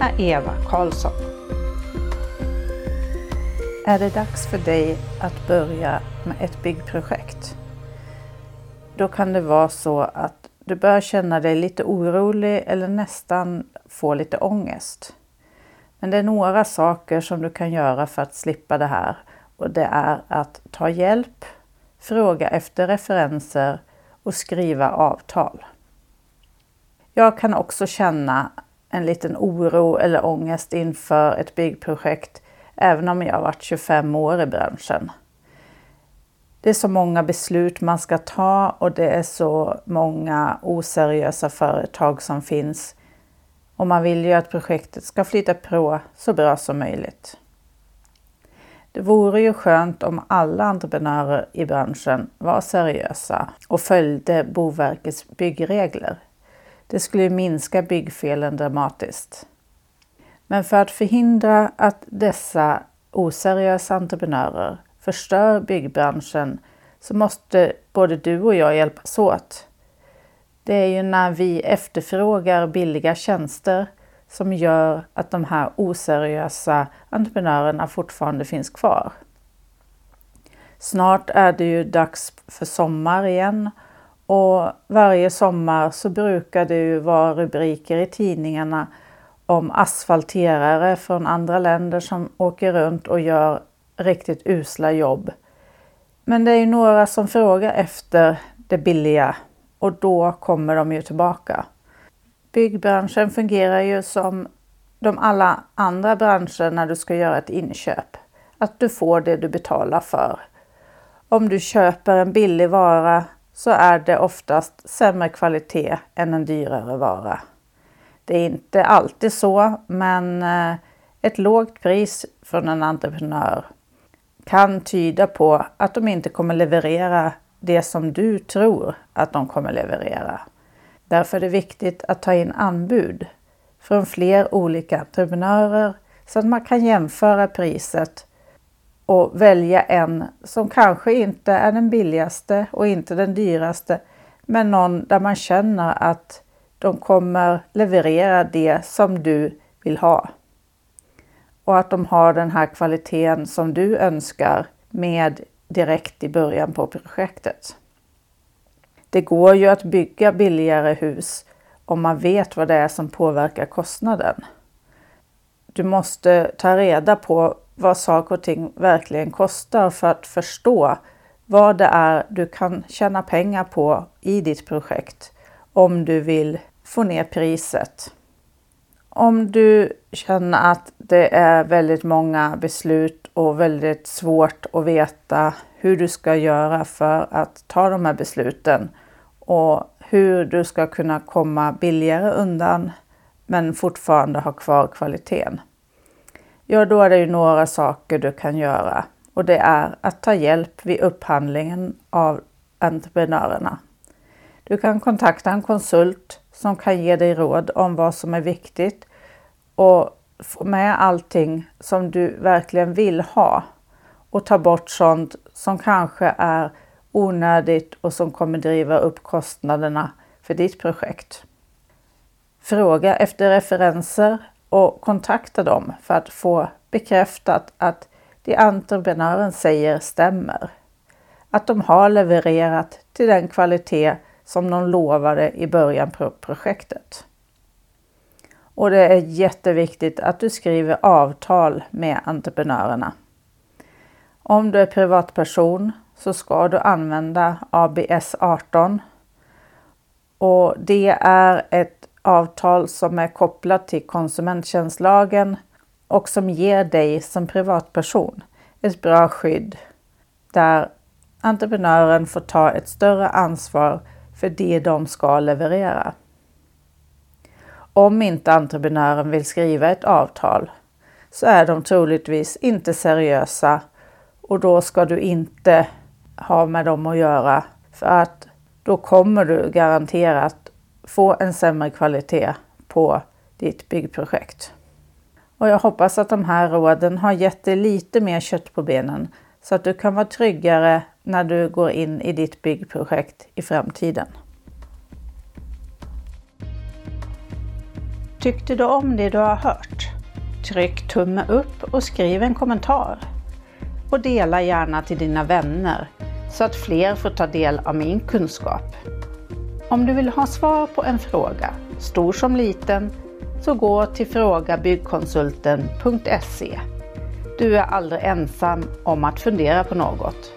är Eva Karlsson. Är det dags för dig att börja med ett byggprojekt? Då kan det vara så att du börjar känna dig lite orolig eller nästan få lite ångest. Men det är några saker som du kan göra för att slippa det här och det är att ta hjälp, fråga efter referenser och skriva avtal. Jag kan också känna en liten oro eller ångest inför ett byggprojekt även om jag har varit 25 år i branschen. Det är så många beslut man ska ta och det är så många oseriösa företag som finns. Och man vill ju att projektet ska flyta på så bra som möjligt. Det vore ju skönt om alla entreprenörer i branschen var seriösa och följde Boverkets byggregler. Det skulle minska byggfelen dramatiskt. Men för att förhindra att dessa oseriösa entreprenörer förstör byggbranschen så måste både du och jag hjälpas åt. Det är ju när vi efterfrågar billiga tjänster som gör att de här oseriösa entreprenörerna fortfarande finns kvar. Snart är det ju dags för sommar igen och varje sommar så brukar det ju vara rubriker i tidningarna om asfalterare från andra länder som åker runt och gör riktigt usla jobb. Men det är ju några som frågar efter det billiga och då kommer de ju tillbaka. Byggbranschen fungerar ju som de alla andra branscher när du ska göra ett inköp. Att du får det du betalar för. Om du köper en billig vara så är det oftast sämre kvalitet än en dyrare vara. Det är inte alltid så, men eh, ett lågt pris från en entreprenör kan tyda på att de inte kommer leverera det som du tror att de kommer leverera. Därför är det viktigt att ta in anbud från fler olika entreprenörer så att man kan jämföra priset och välja en som kanske inte är den billigaste och inte den dyraste, men någon där man känner att de kommer leverera det som du vill ha. Och att de har den här kvaliteten som du önskar med direkt i början på projektet. Det går ju att bygga billigare hus om man vet vad det är som påverkar kostnaden. Du måste ta reda på vad saker och ting verkligen kostar för att förstå vad det är du kan tjäna pengar på i ditt projekt om du vill få ner priset. Om du känner att det är väldigt många beslut och väldigt svårt att veta hur du ska göra för att ta de här besluten och hur du ska kunna komma billigare undan men fortfarande ha kvar kvaliteten. Ja, då är det ju några saker du kan göra och det är att ta hjälp vid upphandlingen av entreprenörerna. Du kan kontakta en konsult som kan ge dig råd om vad som är viktigt och få med allting som du verkligen vill ha och ta bort sånt som kanske är onödigt och som kommer driva upp kostnaderna för ditt projekt. Fråga efter referenser och kontakta dem för att få bekräftat att det entreprenören säger stämmer. Att de har levererat till den kvalitet som de lovade i början på projektet. Och det är jätteviktigt att du skriver avtal med entreprenörerna. Om du är privatperson så ska du använda ABS 18. Och det är ett avtal som är kopplat till konsumenttjänstlagen och som ger dig som privatperson ett bra skydd där entreprenören får ta ett större ansvar för det de ska leverera. om inte entreprenören vill skriva ett avtal så är de troligtvis inte seriösa och då ska du inte ha med dem att göra för att då kommer du garanterat få en sämre kvalitet på ditt byggprojekt. Och jag hoppas att de här råden har gett dig lite mer kött på benen så att du kan vara tryggare när du går in i ditt byggprojekt i framtiden. Tyckte du om det du har hört? Tryck tumme upp och skriv en kommentar. Och dela gärna till dina vänner så att fler får ta del av min kunskap. Om du vill ha svar på en fråga, stor som liten, så gå till frågabyggkonsulten.se. Du är aldrig ensam om att fundera på något.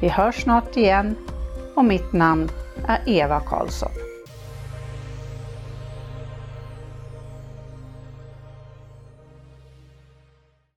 Vi hörs snart igen och mitt namn är Eva Karlsson.